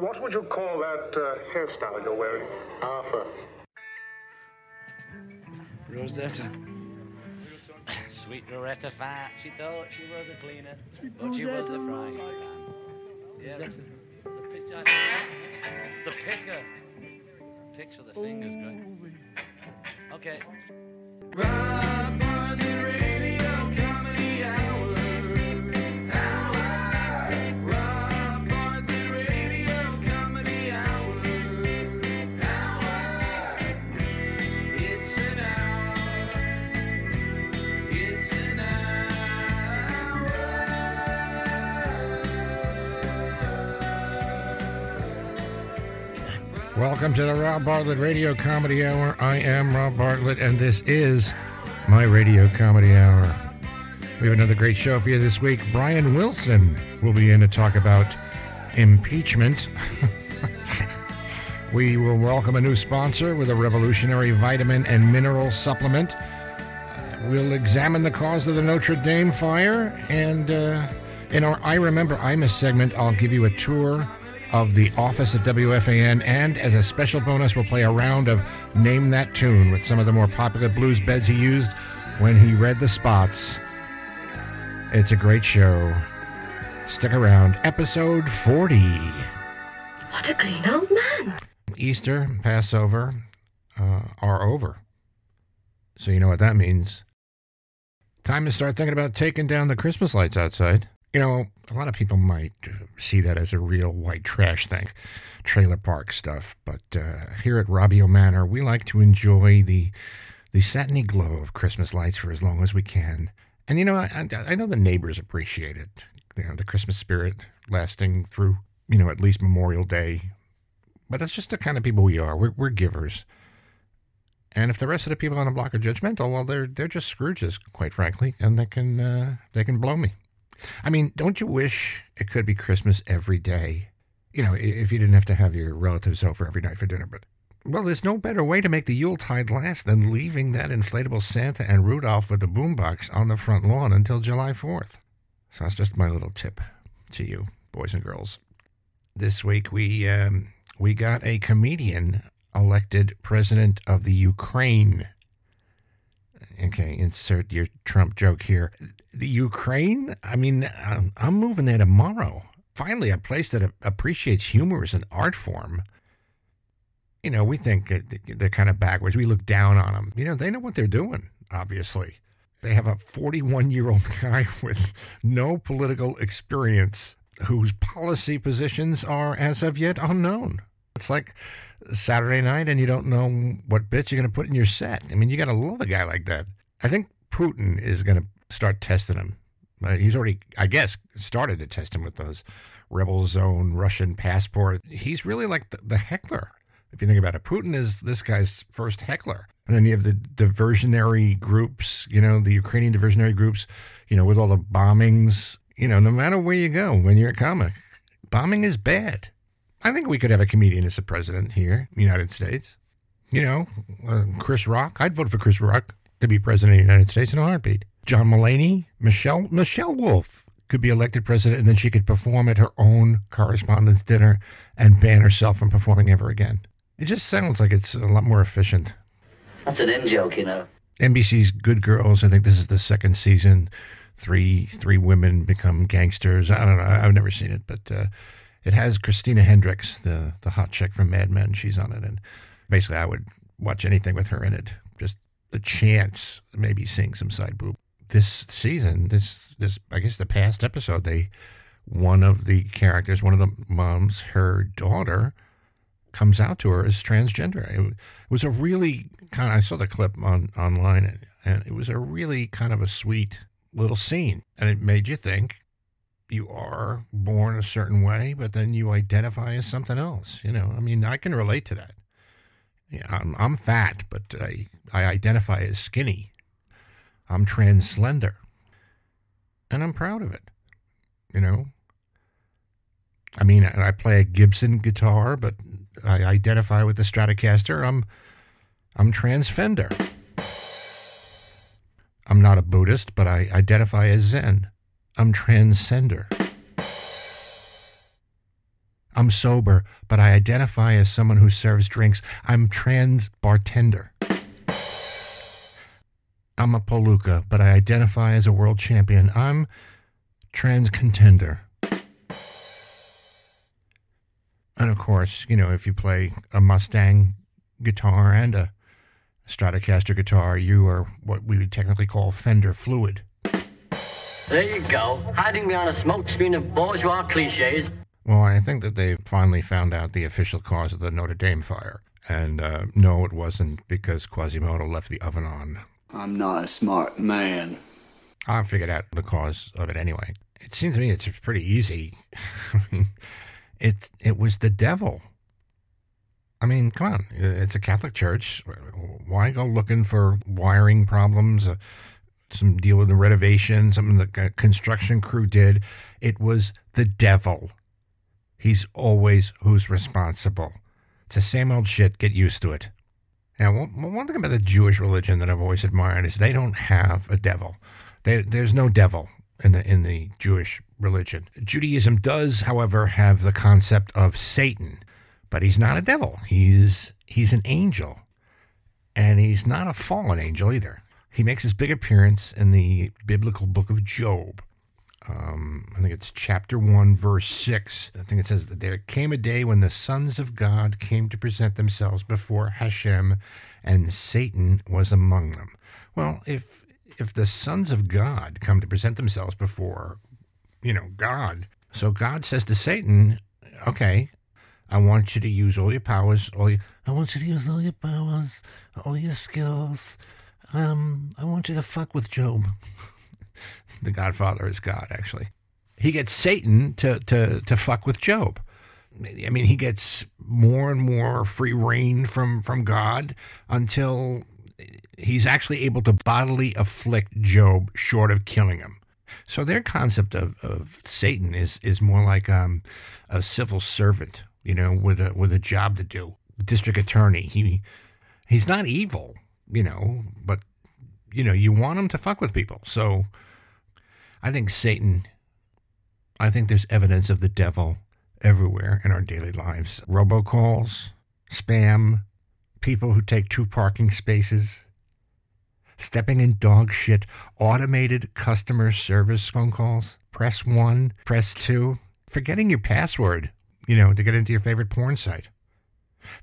what would you call that uh, hairstyle you're wearing? Arthur. Rosetta. Sweet Loretta Fat. She thought she was a cleaner, but she was a frying pan. Yeah. The picture. The picker. Picks with the fingers, great. Okay. Rob Welcome to the Rob Bartlett Radio Comedy Hour. I am Rob Bartlett, and this is my Radio Comedy Hour. We have another great show for you this week. Brian Wilson will be in to talk about impeachment. we will welcome a new sponsor with a revolutionary vitamin and mineral supplement. We'll examine the cause of the Notre Dame fire, and uh, in our I Remember Imus segment, I'll give you a tour of the office at WFAN, and as a special bonus, we'll play a round of Name That Tune with some of the more popular blues beds he used when he read the spots. It's a great show. Stick around. Episode 40. What a clean old man. Easter, Passover uh, are over. So you know what that means. Time to start thinking about taking down the Christmas lights outside. You know, a lot of people might see that as a real white trash thing, trailer park stuff. But uh, here at Robbio Manor, we like to enjoy the the satiny glow of Christmas lights for as long as we can. And you know, I, I know the neighbors appreciate it. You know, the Christmas spirit lasting through, you know, at least Memorial Day. But that's just the kind of people we are. We're, we're givers. And if the rest of the people on the block are judgmental, well, they're they're just Scrooges, quite frankly, and they can uh, they can blow me. I mean, don't you wish it could be Christmas every day? You know, if you didn't have to have your relatives over every night for dinner, but well, there's no better way to make the Yuletide last than leaving that inflatable Santa and Rudolph with the boombox on the front lawn until July 4th. So that's just my little tip to you, boys and girls. This week we um, we got a comedian elected president of the Ukraine. Okay, insert your Trump joke here. The Ukraine? I mean, I'm, moving there tomorrow. Finally, a place that appreciates humor as an art form. You know, we think they're kind of backwards. We look down on them. You know, they know what they're doing, obviously. They have a 41 year old guy with no political experience whose policy positions are, as of yet, unknown. It's like Saturday night and you don't know what bits you're going to put in your set. I mean, you got to love a guy like that. I think Putin is going to start testing him. Uh, he's already, I guess, started to test him with those rebel zone Russian passport. He's really like the, the heckler. If you think about it, Putin is this guy's first heckler. And then you have the diversionary groups, you know, the Ukrainian diversionary groups, you know, with all the bombings. You know, no matter where you go when you're a comic, bombing is bad. I think we could have a comedian as a president here United States. You know, uh, Chris Rock. I'd vote for Chris Rock to be president of the United States in a heartbeat. John Mulaney, Michelle Michelle Wolf could be elected president, and then she could perform at her own correspondence dinner and ban herself from performing ever again. It just sounds like it's a lot more efficient. That's an in joke, you know. NBC's Good Girls. I think this is the second season. Three three women become gangsters. I don't know. I've never seen it, but uh, it has Christina Hendricks, the the hot chick from Mad Men. She's on it, and basically, I would watch anything with her in it. Just the chance, maybe seeing some side boob. This season, this this I guess the past episode, they one of the characters, one of the moms, her daughter comes out to her as transgender. It, was a really kind of, I saw the clip on online and, and it was a really kind of a sweet little scene. And it made you think you are born a certain way, but then you identify as something else. You know, I mean, I can relate to that. Yeah, I'm, I'm fat, but I, I identify as skinny. I'm trans slender. And I'm proud of it. You know, I mean, I play a Gibson guitar, but I identify with the Stratocaster. I'm I'm transfender. I'm not a Buddhist, but I identify as Zen. I'm transcender. I'm sober, but I identify as someone who serves drinks. I'm trans bartender. I'm a palooka, but I identify as a world champion. I'm trans contender. And of course, you know, if you play a Mustang guitar and a Stratocaster guitar, you are what we would technically call fender fluid. There you go, hiding behind a smokescreen of bourgeois cliches. Well, I think that they finally found out the official cause of the Notre Dame fire. And uh, no, it wasn't because Quasimodo left the oven on. I'm not a smart man. I figured out the cause of it anyway. It seems to me it's pretty easy. It it was the devil. I mean, come on, it's a Catholic church. Why go looking for wiring problems? Uh, some deal with the renovation, something the construction crew did. It was the devil. He's always who's responsible. It's the same old shit. Get used to it. Now, one thing about the Jewish religion that I've always admired is they don't have a devil. They, there's no devil in the in the Jewish religion. Judaism does, however, have the concept of Satan, but he's not a devil. He's he's an angel, and he's not a fallen angel either. He makes his big appearance in the biblical book of Job. Um, I think it's chapter 1, verse 6. I think it says that there came a day when the sons of God came to present themselves before Hashem, and Satan was among them. Well, if if the sons of God come to present themselves before, you know, God, so God says to Satan, okay, I want you to use all your powers, all your, I want you to use all your powers, all your skills. Um, I want you to fuck with Job. the Godfather is God, actually. He gets Satan to, to, to fuck with Job. I mean, he gets more and more free rein from, from God until he's actually able to bodily afflict Job short of killing him. So their concept of, of Satan is is more like um, a civil servant, you know, with a with a job to do. District attorney. He he's not evil, you know, but you know, you want him to fuck with people. So I think Satan I think there's evidence of the devil everywhere in our daily lives. Robocalls, spam, people who take two parking spaces, stepping in dog shit, automated customer service phone calls, press one, press two, forgetting your password, you know, to get into your favorite porn site.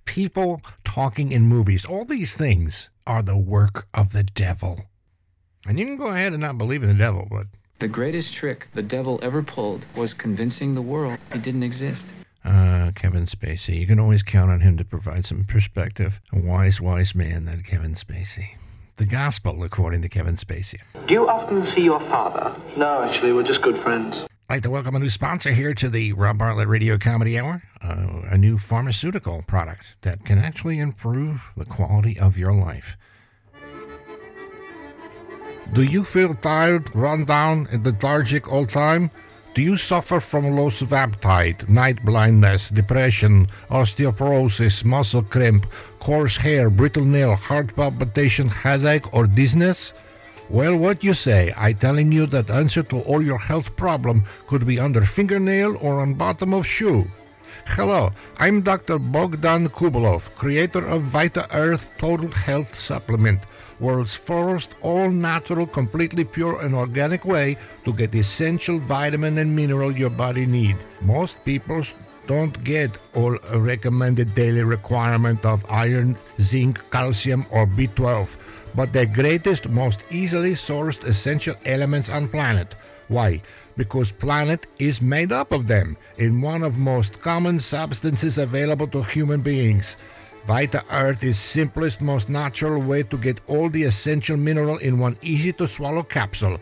People talking in movies, all these things are the work of the devil. And you can go ahead and not believe in the devil, but The greatest trick the devil ever pulled was convincing the world he didn't exist. uh, Kevin Spacey, you can always count on him to provide some perspective. A wise, wise man, that Kevin Spacey. The gospel, according to Kevin Spacey. Do you often see your father? No, actually, we're just good friends. I'd like to welcome a new sponsor here to the Rob Bartlett Radio Comedy Hour, uh, a new pharmaceutical product that can actually improve the quality of your life. Do you feel tired, run down, and lethargic all time? Do you suffer from loss of appetite, night blindness, depression, osteoporosis, muscle cramp, coarse hair, brittle nail, heart palpitation, headache, or dizziness? Well, what you say? I telling you that answer to all your health problem could be under fingernail or on bottom of shoe. Hello, I'm Dr. Bogdan Kubalov, creator of Vita Earth Total Health Supplement, world's first all-natural, completely pure and organic way to get essential vitamin and mineral your body need. Most people don't get all recommended daily requirement of iron, zinc, calcium, or B12 but the greatest, most easily sourced essential elements on planet. Why? Because planet is made up of them in one of most common substances available to human beings. Vita Earth is simplest, most natural way to get all the essential mineral in one easy to swallow capsule.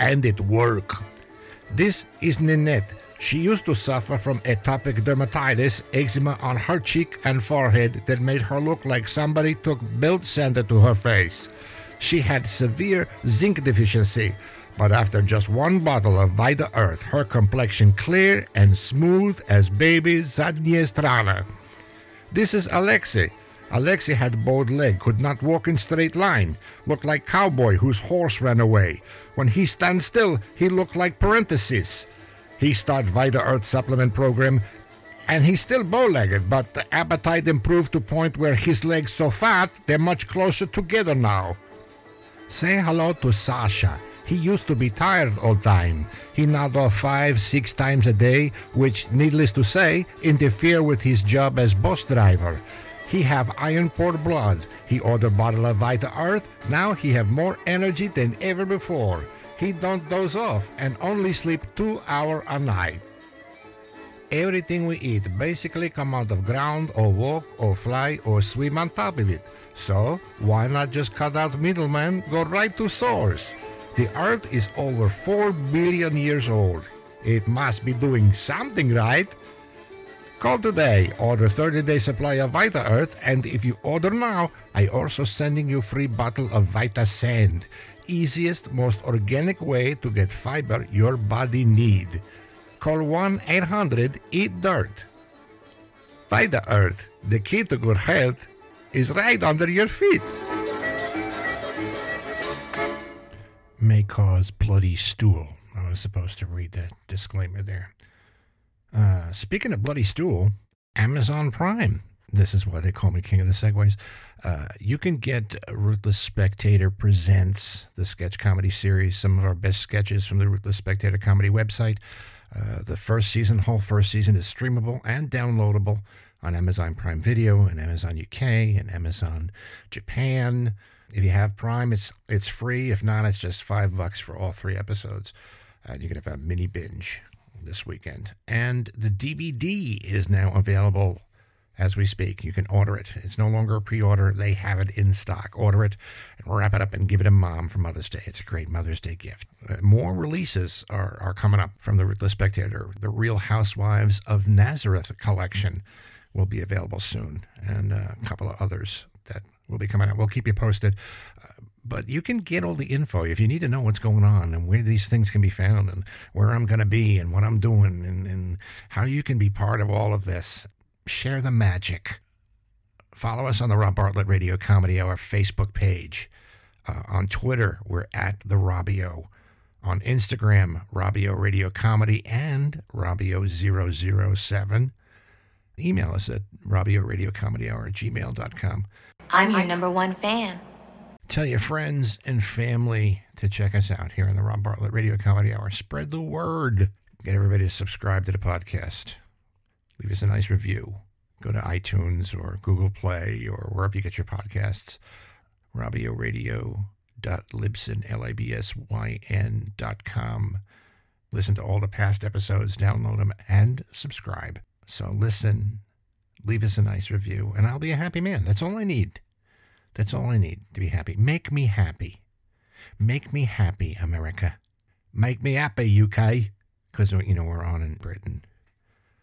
And it work. This is Ninette. She used to suffer from atopic dermatitis, eczema on her cheek and forehead that made her look like somebody took belt sander to her face. She had severe zinc deficiency, but after just one bottle of Vita Earth, her complexion clear and smooth as baby Zadniestrana. This is Alexei. Alexei had bowed leg, could not walk in straight line, looked like cowboy whose horse ran away. When he stand still, he looked like parenthesis. He start Vita Earth supplement program and he's still bow-legged, but the appetite improved to point where his legs so fat they're much closer together now. Say hello to Sasha. He used to be tired all time. He nod off five, six times a day, which, needless to say, interfere with his job as bus driver. He have iron poor blood. He order bottle of Vita Earth. Now he have more energy than ever before. He don't doze off and only sleep two hour a night. Everything we eat basically come out of ground or walk or fly or swim on top of it. So why not just cut out middleman, go right to source? The earth is over 4 billion years old. It must be doing something right. Call today, order 30 day supply of Vita Earth, and if you order now, I also sending you free bottle of Vita Sand. Easiest, most organic way to get fiber your body need. Call 1 800 Eat Dirt. Vita Earth, the key to good health, is right under your feet. May cause bloody stool. I was supposed to read that disclaimer there. Uh, speaking of bloody stool, Amazon Prime. This is why they call me king of the segways. Uh, you can get Ruthless Spectator Presents, the sketch comedy series, some of our best sketches from the Ruthless Spectator comedy website. Uh, the first season, whole first season, is streamable and downloadable on Amazon Prime Video and Amazon UK and Amazon Japan. If you have Prime, it's it's free. If not, it's just five bucks for all three episodes. And you can have a mini binge this weekend. And the DVD is now available as we speak. You can order it. It's no longer a pre-order. They have it in stock. Order it and wrap it up and give it to mom for Mother's Day. It's a great Mother's Day gift. Uh, more releases are, are coming up from the Ruthless Spectator. The Real Housewives of Nazareth collection will be available soon, and uh, a couple of others will be coming out. We'll keep you posted. Uh, but you can get all the info if you need to know what's going on and where these things can be found and where I'm going to be and what I'm doing and, and how you can be part of all of this. Share the magic. Follow us on the Rob Bartlett Radio Comedy Hour Facebook page. Uh, on Twitter, we're at the Robbio. On Instagram, Robbio Radio Comedy and Robbio007. Email us at Robbio Radio Comedy Hour at gmail.com. I'm your number one fan. Tell your friends and family to check us out here on the Rob Bartlett Radio Comedy Hour. Spread the word. Get everybody to subscribe to the podcast. Leave us a nice review. Go to iTunes or Google Play or wherever you get your podcasts. RobbioRadio.libsyn, L-I-B-S-Y-N dot com. Listen to all the past episodes, download them, and subscribe. So listen, leave us a nice review, and I'll be a happy man. That's all I need. That's all I need to be happy. Make me happy. Make me happy, America. Make me happy, UK. Because, you know, we're on in Britain.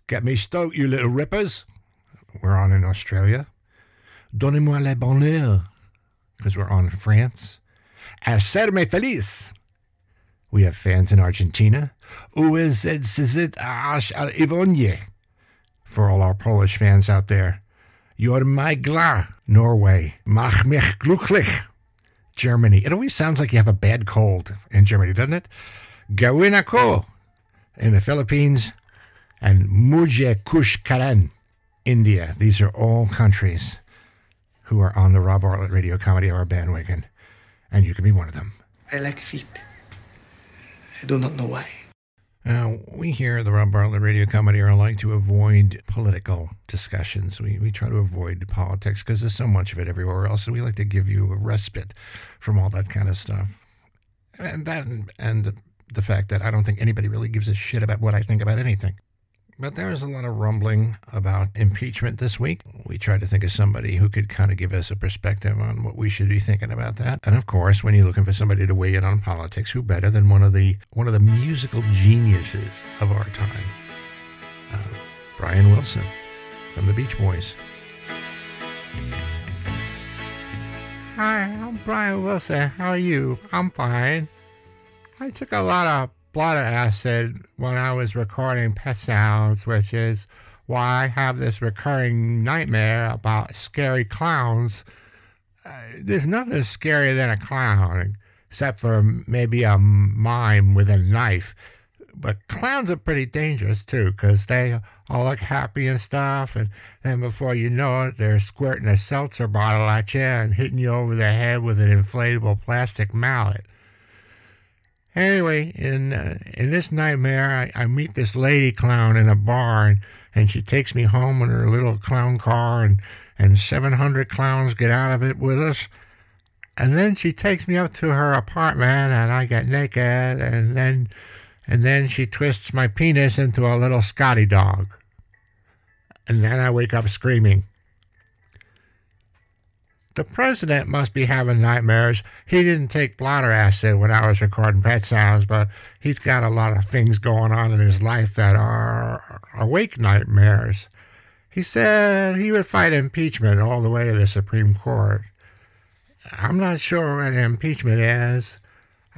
Get me stoked, you little rippers. We're on in Australia. Donnez-moi le bonheur. Because we're on in France. Hacerme feliz. We have fans in Argentina. Uezedzit ash al Ivonje. For all our Polish fans out there. You're my gla, Norway. Mach mich glücklich, Germany. It always sounds like you have a bad cold in Germany, doesn't it? Gawin ako in the Philippines and Muje Kush Karen, India. These are all countries who are on the Rob Bartlett Radio Comedy Hour bandwagon, and you can be one of them. I like feet. I do not know why. Now, we here at the Rob Bartlett Radio Comedy Hour like to avoid political discussions. We, we try to avoid politics because there's so much of it everywhere else. So we like to give you a respite from all that kind of stuff. And that and the fact that I don't think anybody really gives a shit about what I think about anything. But there's a lot of rumbling about impeachment this week. We tried to think of somebody who could kind of give us a perspective on what we should be thinking about that. And of course, when you're looking for somebody to weigh in on politics, who better than one of the one of the musical geniuses of our time, uh, Brian Wilson from the Beach Boys. Hi, I'm Brian Wilson. How are you? I'm fine. I took a lot of blotter acid when I was recording Pet Sounds, which is why I have this recurring nightmare about scary clowns. Uh, there's nothing scarier than a clown, except for maybe a mime with a knife. but clowns are pretty dangerous too, 'cause they all look happy and stuff, and then before you know it, they're squirting a seltzer bottle at you and hitting you over the head with an inflatable plastic mallet. Anyway, in uh, in this nightmare, I, I meet this lady clown in a bar, and, and she takes me home in her little clown car, and and 700 clowns get out of it with us. And then she takes me up to her apartment, and I get naked, and then and then she twists my penis into a little Scotty dog. And then I wake up screaming. The president must be having nightmares. He didn't take blotter acid when I was recording Pet Sounds, but he's got a lot of things going on in his life that are awake nightmares. He said he would fight impeachment all the way to the Supreme Court. I'm not sure what impeachment is.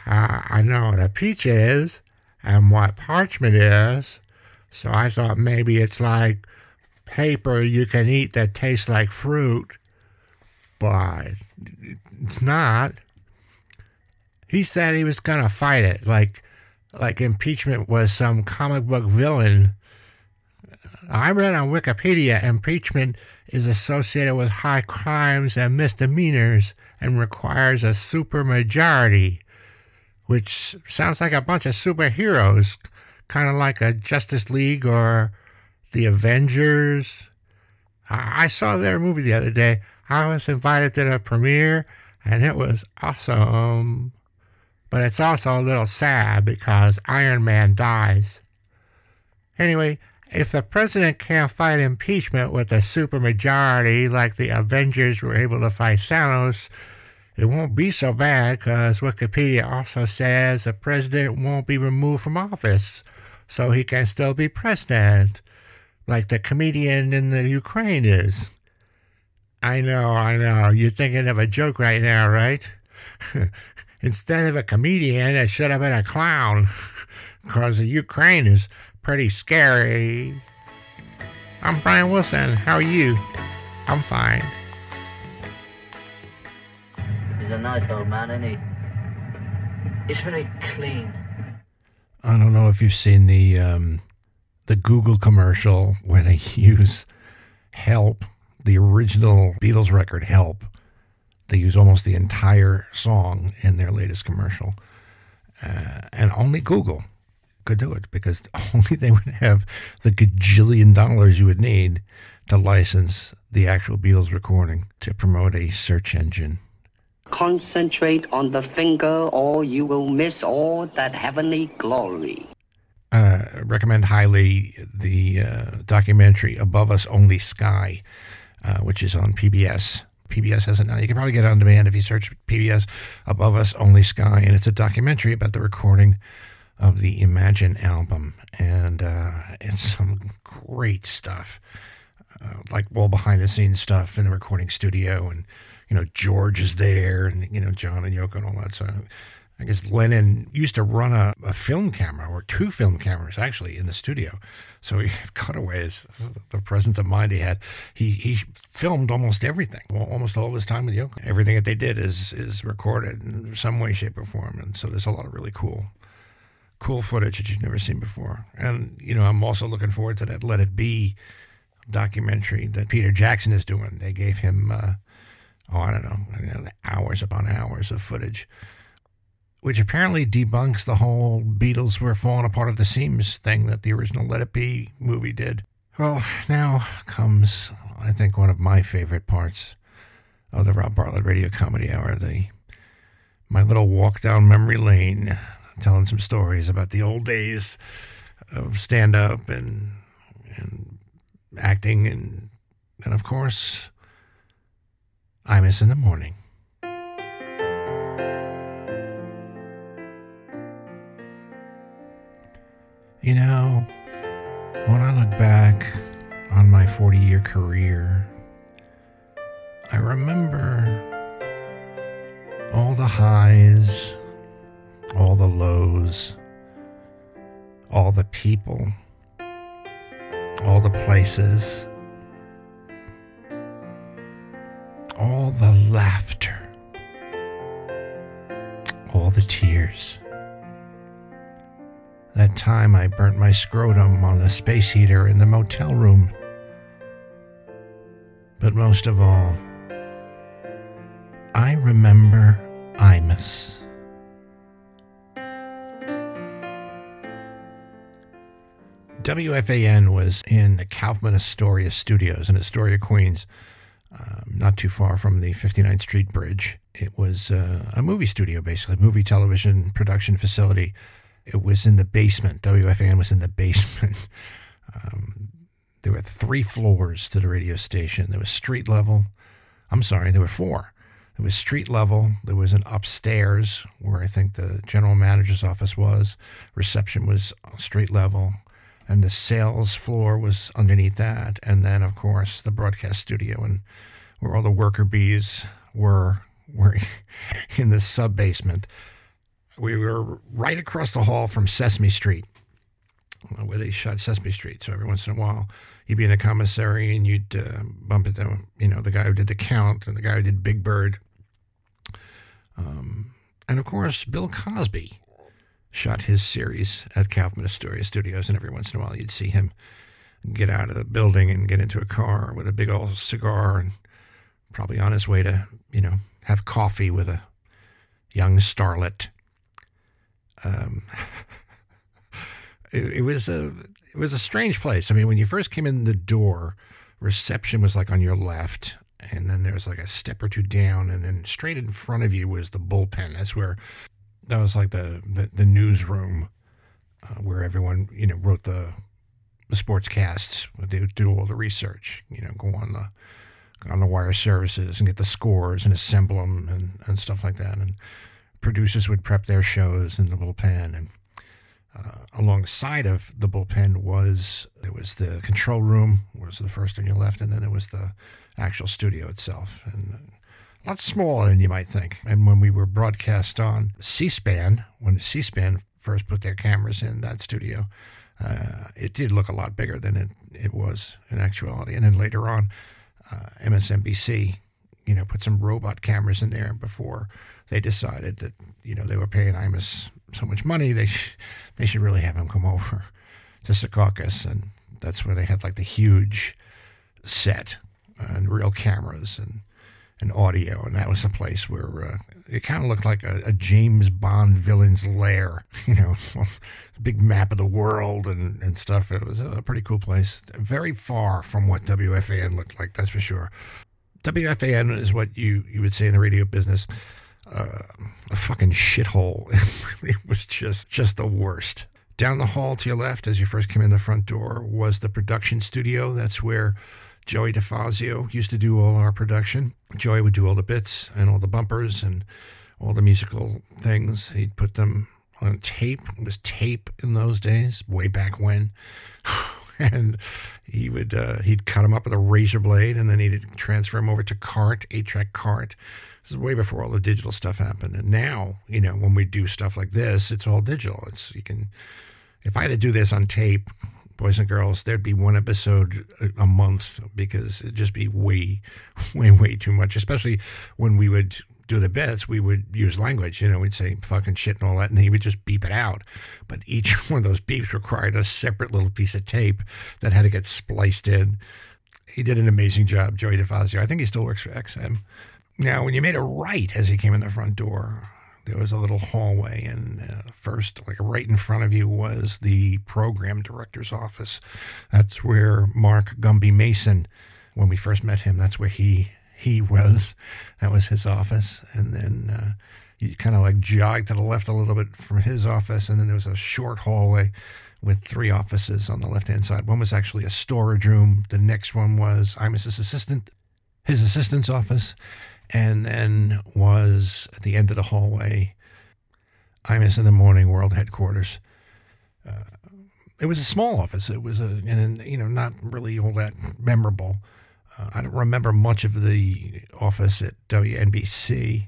Uh, I know what a peach is and what parchment is, so I thought maybe it's like paper you can eat that tastes like fruit but it's not. He said he was gonna fight it, like like impeachment was some comic book villain. I read on Wikipedia impeachment is associated with high crimes and misdemeanors and requires a supermajority, which sounds like a bunch of superheroes, kind of like a Justice League or the Avengers. I I saw their movie the other day. I was invited to the premiere, and it was awesome. But it's also a little sad because Iron Man dies. Anyway, if the president can't fight impeachment with a supermajority like the Avengers were able to fight Thanos, it won't be so bad because Wikipedia also says the president won't be removed from office, so he can still be president, like the comedian in the Ukraine is. I know, I know. You're thinking of a joke right now, right? Instead of a comedian, it should have been a clown. Because the Ukraine is pretty scary. I'm Brian Wilson. How are you? I'm fine. He's a nice old man, isn't he? He's very clean. I don't know if you've seen the um, the Google commercial where they use "Help," the original Beatles record "Help." They use almost the entire song in their latest commercial, uh, and only Google could do it because only they would have the gajillion dollars you would need to license the actual Beatles recording to promote a search engine. Concentrate on the finger, or you will miss all that heavenly glory. uh, recommend highly the uh, documentary Above Us Only Sky, uh, which is on PBS. PBS has it now. You can probably get it on demand if you search PBS Above Us Only Sky, and it's a documentary about the recording of the Imagine album, and uh, it's some great stuff, uh, like all behind the scenes stuff in the recording studio, and you know George is there, and you know John and Yoko and all that. So I guess Lennon used to run a, a film camera or two film cameras actually in the studio. So he cutaways, the presence of mind he had. He he filmed almost everything, almost all of his time with Yoko. Everything that they did is is recorded in some way, shape, or form. And so there's a lot of really cool, cool footage that you've never seen before. And you know, I'm also looking forward to that Let It Be documentary that Peter Jackson is doing. They gave him, uh, oh, I don't know, hours upon hours of footage which apparently debunks the whole Beatles were falling apart at the seams thing that the original Let It Be movie did. Well, now comes, I think, one of my favorite parts of the Rob Bartlett Radio Comedy Hour, the my little walk down memory lane, telling some stories about the old days of stand up and and acting and and of course Imus in the morning. You know, when I look back on my 40 year career, I remember all the highs, all the lows, all the people, all the places, all the laughter, all the tears That time I burnt my scrotum on the space heater in the motel room. But most of all, I remember Imus. WFAN was in the Kaufman Astoria studios in Astoria, Queens, um, not too far from the 59th Street Bridge. It was uh, a movie studio, basically, movie television production facility. It was in the basement. WFAN was in the basement. um, there were three floors to the radio station. There was street level. I'm sorry, there were four. There was street level. There was an upstairs where I think the general manager's office was. Reception was street level and the sales floor was underneath that, and then of course the broadcast studio and where all the worker bees were were in the sub basement. We were right across the hall from Sesame Street, where they shot Sesame Street. So every once in a while, you'd be in the commissary and you'd uh, bump into you know the guy who did the count and the guy who did Big Bird, um, and of course Bill Cosby shot his series at Kaufman Astoria Studios, and every once in a while you'd see him get out of the building and get into a car with a big old cigar and probably on his way to, you know, have coffee with a young starlet. Um, it, it was a it was a strange place. I mean, when you first came in the door, reception was like on your left, and then there was like a step or two down, and then straight in front of you was the bullpen. That's where that was like the the, the newsroom uh, where everyone you know wrote the the sports casts. They would do all the research. You know, go on the on the wire services and get the scores and assemble them and, and stuff like that. And producers would prep their shows in the bullpen. And uh, alongside of the bullpen was there was the control room, was the first on your left, and then it was the actual studio itself. And a lot smaller than you might think. And when we were broadcast on C-SPAN, when C-SPAN first put their cameras in that studio, uh, it did look a lot bigger than it, it was in actuality. And then later on, uh, MSNBC, you know, put some robot cameras in there before they decided that you know they were paying Imus so much money they sh- they should really have him come over to Secaucus, and that's where they had like the huge set and real cameras and and audio, and that was the place where uh, it kind of looked like a, a, James Bond villain's lair, you know, big map of the world and, and stuff. It was a pretty cool place, very far from what WFAN looked like, that's for sure. WFAN is what you, you would say in the radio business, uh, a fucking shithole. it was just just the worst. Down the hall to your left, as you first came in the front door, was the production studio. That's where Joey DeFazio used to do all our production. Joey would do all the bits and all the bumpers and all the musical things. He'd put them on tape. It was tape in those days, way back when. and he would uh, he'd cut them up with a razor blade, and then he'd transfer them over to cart, eight track cart. This is way before all the digital stuff happened. And now, you know, when we do stuff like this, it's all digital. It's you can. If I had to do this on tape, boys and girls, there'd be one episode a month because it'd just be way, way, way too much. Especially when we would do the bits, we would use language. You know, we'd say fucking shit and all that, and he would just beep it out. But each one of those beeps required a separate little piece of tape that had to get spliced in. He did an amazing job, Joey DeFazio. I think he still works for XM. Now, when you made a right as he came in the front door, there was a little hallway, and uh, first, like right in front of you, was the program director's office. That's where Mark Gumby Mason, when we first met him, that's where he he was. That was his office, and then uh, you kind of like jogged to the left a little bit from his office, and then there was a short hallway with three offices on the left hand side. One was actually a storage room. The next one was Imus's assistant, his assistant's office, and then was at the end of the hallway, Imus in the Morning World headquarters. Uh, it was a small office. It was a, and you know, not really all that memorable. Uh, I don't remember much of the office at WNBC.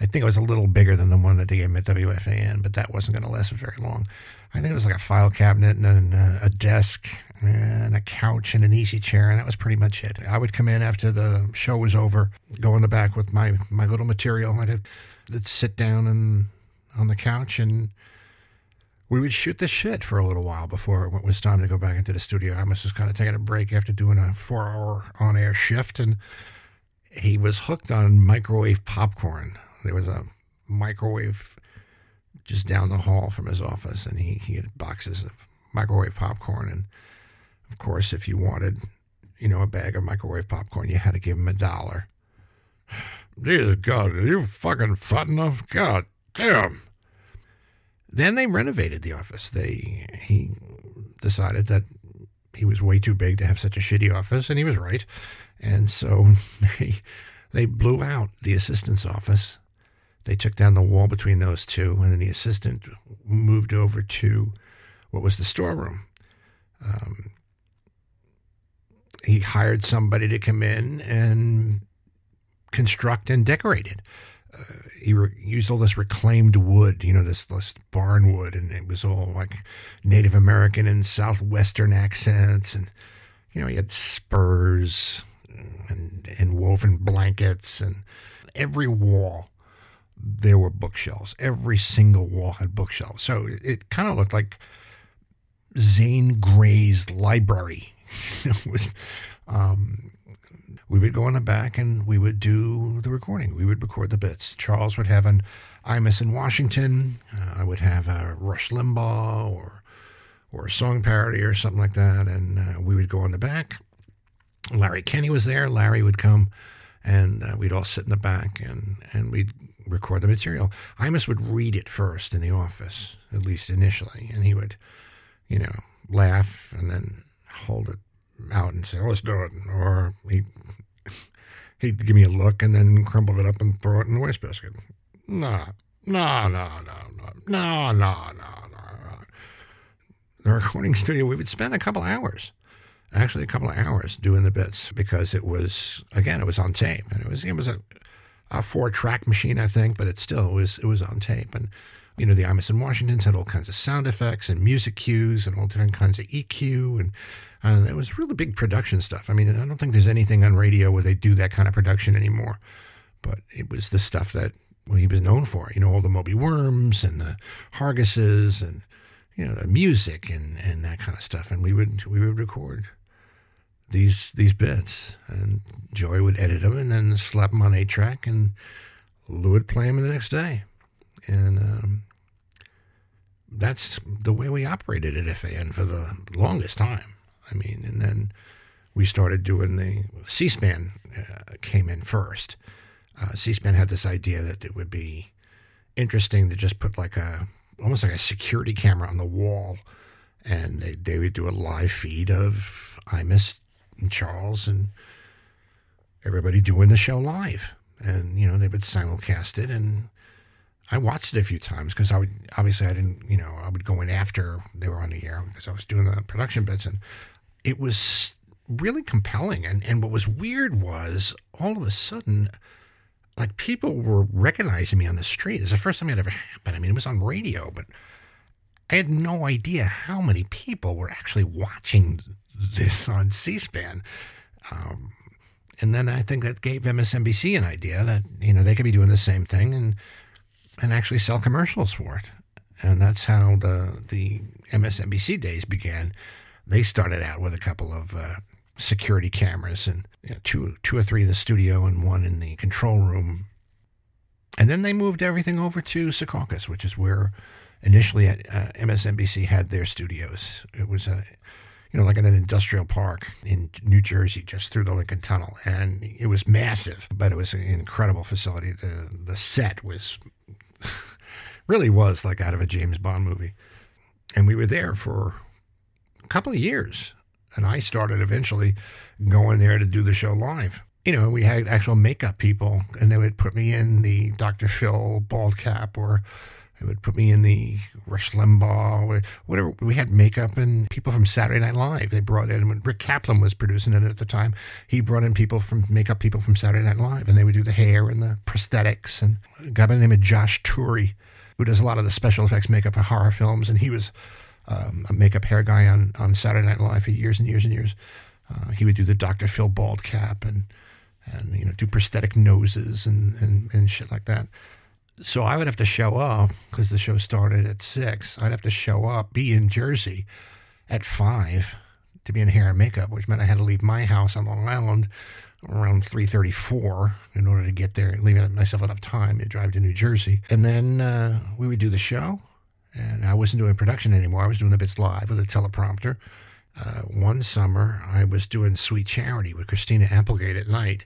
I think it was a little bigger than the one that they gave me at WFAN, but that wasn't going to last very long. I think it was like a file cabinet and a, a desk and a couch and an easy chair, and that was pretty much it. I would come in after the show was over, go in the back with my, my little material. I'd, have, I'd sit down and on the couch and we would shoot the shit for a little while before it was time to go back into the studio. I was just kind of taking a break after doing a four hour on air shift, and he was hooked on microwave popcorn. There was a microwave just down the hall from his office, and he, he had boxes of microwave popcorn. And of course, if you wanted, you know, a bag of microwave popcorn, you had to give him a dollar. Jesus God, are you fucking fat enough? God damn. Then they renovated the office. They he decided that he was way too big to have such a shitty office, and he was right. And so they they blew out the assistant's office. They took down the wall between those two, and then the assistant moved over to what was the storeroom. Um, he hired somebody to come in and construct and decorate it. Uh, he re- used all this reclaimed wood, you know, this, this barn wood, and it was all like Native American and Southwestern accents. And, you know, he had spurs and, and woven blankets, and every wall there were bookshelves. Every single wall had bookshelves. So it, it kind of looked like Zane Grey's library. was, um, we would go in the back and we would do the recording. We would record the bits. Charles would have an Imus in Washington. Uh, I would have a Rush Limbaugh or or a song parody or something like that, and uh, we would go in the back. Larry Kenny was there. Larry would come, and uh, we'd all sit in the back and and we'd record the material. Imus would read it first in the office, at least initially, and he would, you know, laugh and then hold it out and say, oh, "Let's do it," or he he'd give me a look and then crumble it up and throw it in the wastebasket. No, no, no, no, no, no, no, no, no. The recording studio, we would spend a couple hours, actually a couple of hours doing the bits because it was again, it was on tape and it was it was a a four track machine, I think, but it still was it was on tape. And you know, the Imus and Washingtons had all kinds of sound effects and music cues and all different kinds of EQ and and it was really big production stuff. I mean, I don't think there's anything on radio where they do that kind of production anymore. But it was the stuff that he was known for. You know, all the Moby Worms and the Hargises and you know the music and and that kind of stuff. And we would we would record these these bits, and Joey would edit them and then slap them on a track, and Lou would play them the next day, and um, that's the way we operated at FAN for the longest time. I mean, and then we started doing the C-SPAN uh, came in first. Uh, C-SPAN had this idea that it would be interesting to just put like a almost like a security camera on the wall, and they they would do a live feed of Imus and Charles and everybody doing the show live. And, you know, they would simulcast it. And I watched it a few times because I would, obviously, I didn't, you know, I would go in after they were on the air because I was doing the production bits. And it was really compelling. And, and what was weird was all of a sudden, like people were recognizing me on the street. It's the first time it ever happened. I mean, it was on radio, but I had no idea how many people were actually watching this on C-SPAN. Um, and then I think that gave MSNBC an idea that you know they could be doing the same thing and and actually sell commercials for it. And that's how the the MSNBC days began. They started out with a couple of uh, security cameras and you know, two two or three in the studio and one in the control room. And then they moved everything over to Secaucus, which is where initially uh, MSNBC had their studios. It was a you know, like in an industrial park in New Jersey, just through the Lincoln Tunnel, and it was massive, but it was an incredible facility. the The set was really was like out of a James Bond movie, and we were there for couple of years. And I started eventually going there to do the show live. You know, we had actual makeup people, and they would put me in the Dr. Phil bald cap or they would put me in the Rush Limbaugh, whatever. We had makeup and people from Saturday Night Live. They brought in when Rick Kaplan was producing it at the time. He brought in people from makeup people from Saturday Night Live, and they would do the hair and the prosthetics. And a guy by the name of Josh Turi, who does a lot of the special effects makeup for horror films, and he was um, a makeup hair guy on on Saturday Night Live for years and years and years. Uh, he would do the Dr. Phil bald cap and and you know do prosthetic noses and and, and shit like that So I would have to show up because the show started at six. I'd have to show up, be in Jersey at five to be in hair and makeup, which meant I had to leave my house on Long Island around 3.34 in order to get there, leaving myself enough time to drive to New Jersey. And then uh, we would do the show. And I wasn't doing production anymore. I was doing the bits live with a teleprompter. Uh, one summer, I was doing Sweet Charity with Christina Applegate at night.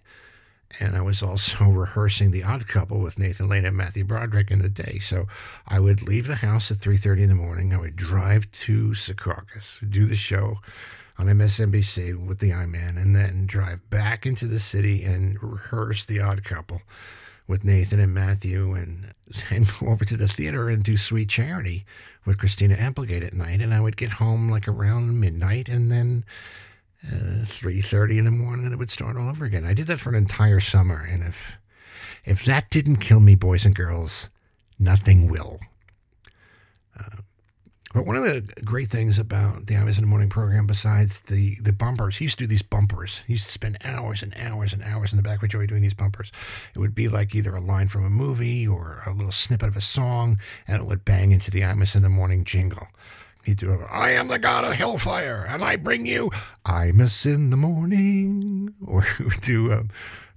And I was also rehearsing The Odd Couple with Nathan Lane and Matthew Broderick in the day. So I would leave the house at 3.30 in the morning. I would drive to Secaucus, do the show on MSNBC with the I-Man, and then drive back into the city and rehearse The Odd Couple with Nathan and Matthew and, and go over to the theater and do Sweet Charity with Christina Applegate at night. And I would get home like around midnight and then uh, 3.30 in the morning and it would start all over again. I did that for an entire summer. And if, if that didn't kill me, boys and girls, nothing will. Uh, but one of the great things about the Imus in the Morning program, besides the, the bumpers, he used to do these bumpers. He used to spend hours and hours and hours in the back with Joey doing these bumpers. It would be like either a line from a movie or a little snippet of a song, and it would bang into the Imus in the Morning jingle. He'd do, I am the god of hellfire, and I bring you Imus in the morning. Or he would do um,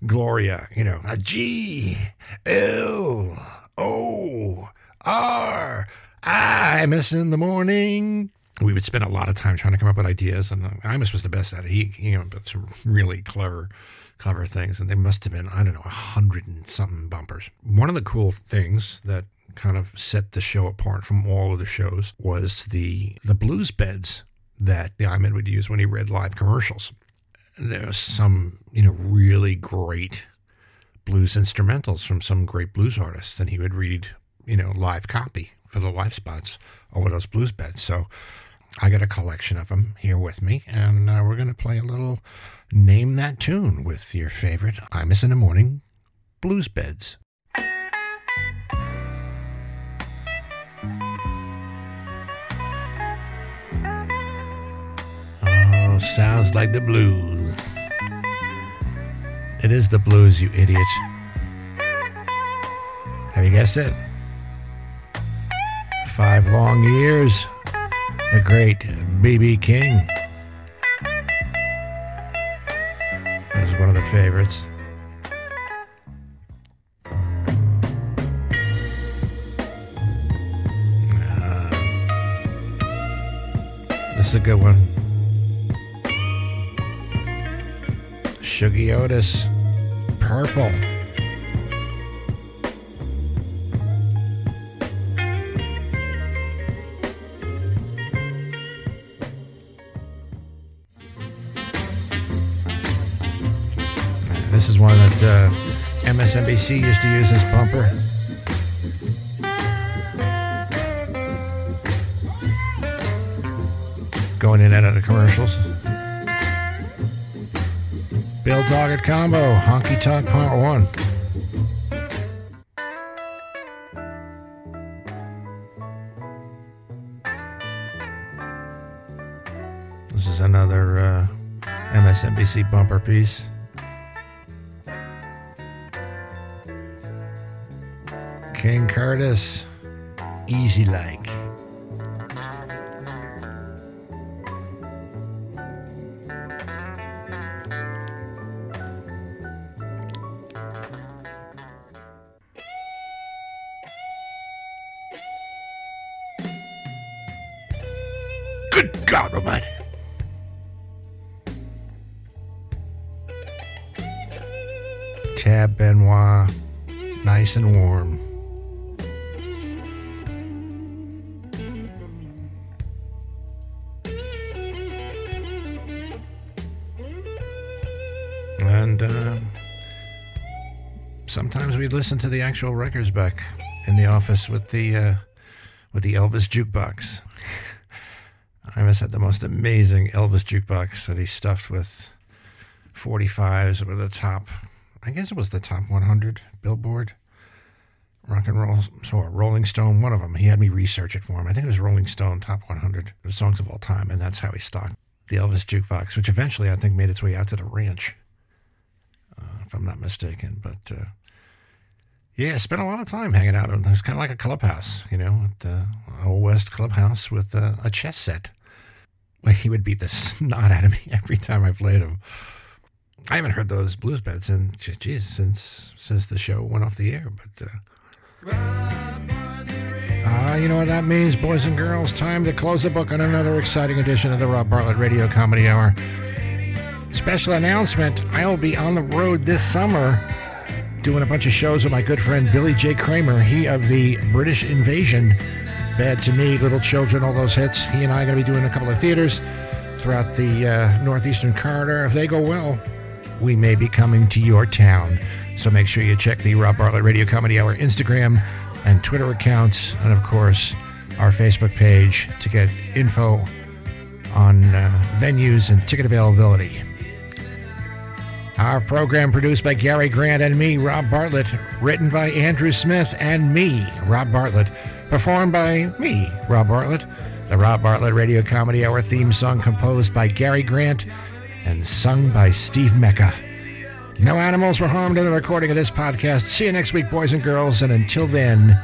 Gloria, you know, a G, L, O, R. Imus in the morning. We would spend a lot of time trying to come up with ideas, and uh, Imus was the best at it. He, up with some really clever, clever things, and they must have been, I don't know, a hundred and something bumpers. One of the cool things that kind of set the show apart from all of the shows was the the blues beds that the I-Man would use when he read live commercials. There was some, you know, really great blues instrumentals from some great blues artists, and he would read, you know, live copy for the live spots over those blues beds. So I got a collection of them here with me, and uh, we're going to play a little Name That Tune with your favorite Imus in the Morning blues beds. Oh, sounds like the blues. It is the blues, you idiot. Have you guessed it? Five long years. The great B.B. King. This is one of the favorites. Uh, this is a good one. Shuggie Otis, Purple. MSNBC used to use this bumper. Going in and out of commercials. Bill Doggett Combo, Honky Tonk Part 1. This is another uh, MSNBC bumper piece. King Curtis, easy like. And uh, sometimes we'd listen to the actual records back in the office with the uh, with the Elvis jukebox. Imus had the most amazing Elvis jukebox that he stuffed with 45s with the top, I guess it was the top 100 Billboard rock and roll, so Rolling Stone, one of them. He had me research it for him. I think it was Rolling Stone top 100 songs of all time, and that's how he stocked the Elvis jukebox, which eventually I think made its way out to the ranch, if I'm not mistaken. But uh, Yeah, spent a lot of time hanging out. It was kind of like a clubhouse, you know, at the Old West clubhouse with uh, a chess set. Where he would beat the snot out of me every time I played him. I haven't heard those blues beds in, geez, since since the show went off the air. But uh, uh, you know what that means, boys and girls? Time to close the book on another exciting edition of the Rob Bartlett Radio Comedy Hour. Special announcement I will be on the road this summer doing a bunch of shows with my good friend Billy J. Kramer, he of the British Invasion, Bad to Me, Little Children, all those hits. He and I are going to be doing a couple of theaters throughout the uh, Northeastern Corridor. If they go well, we may be coming to your town. So make sure you check the Rob Bartlett Radio Comedy Hour Instagram and Twitter accounts, and of course, our Facebook page to get info on uh, venues and ticket availability. Our program produced by Gary Grant and me, Rob Bartlett, written by Andrew Smith and me, Rob Bartlett, performed by me, Rob Bartlett. The Rob Bartlett Radio Comedy Hour theme song composed by Gary Grant and sung by Steve Mecca. No animals were harmed in the recording of this podcast. See you next week, boys and girls, and until then,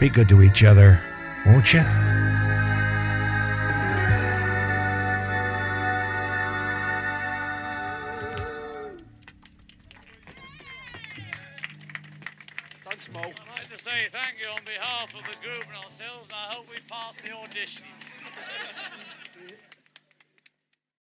be good to each other, won't you?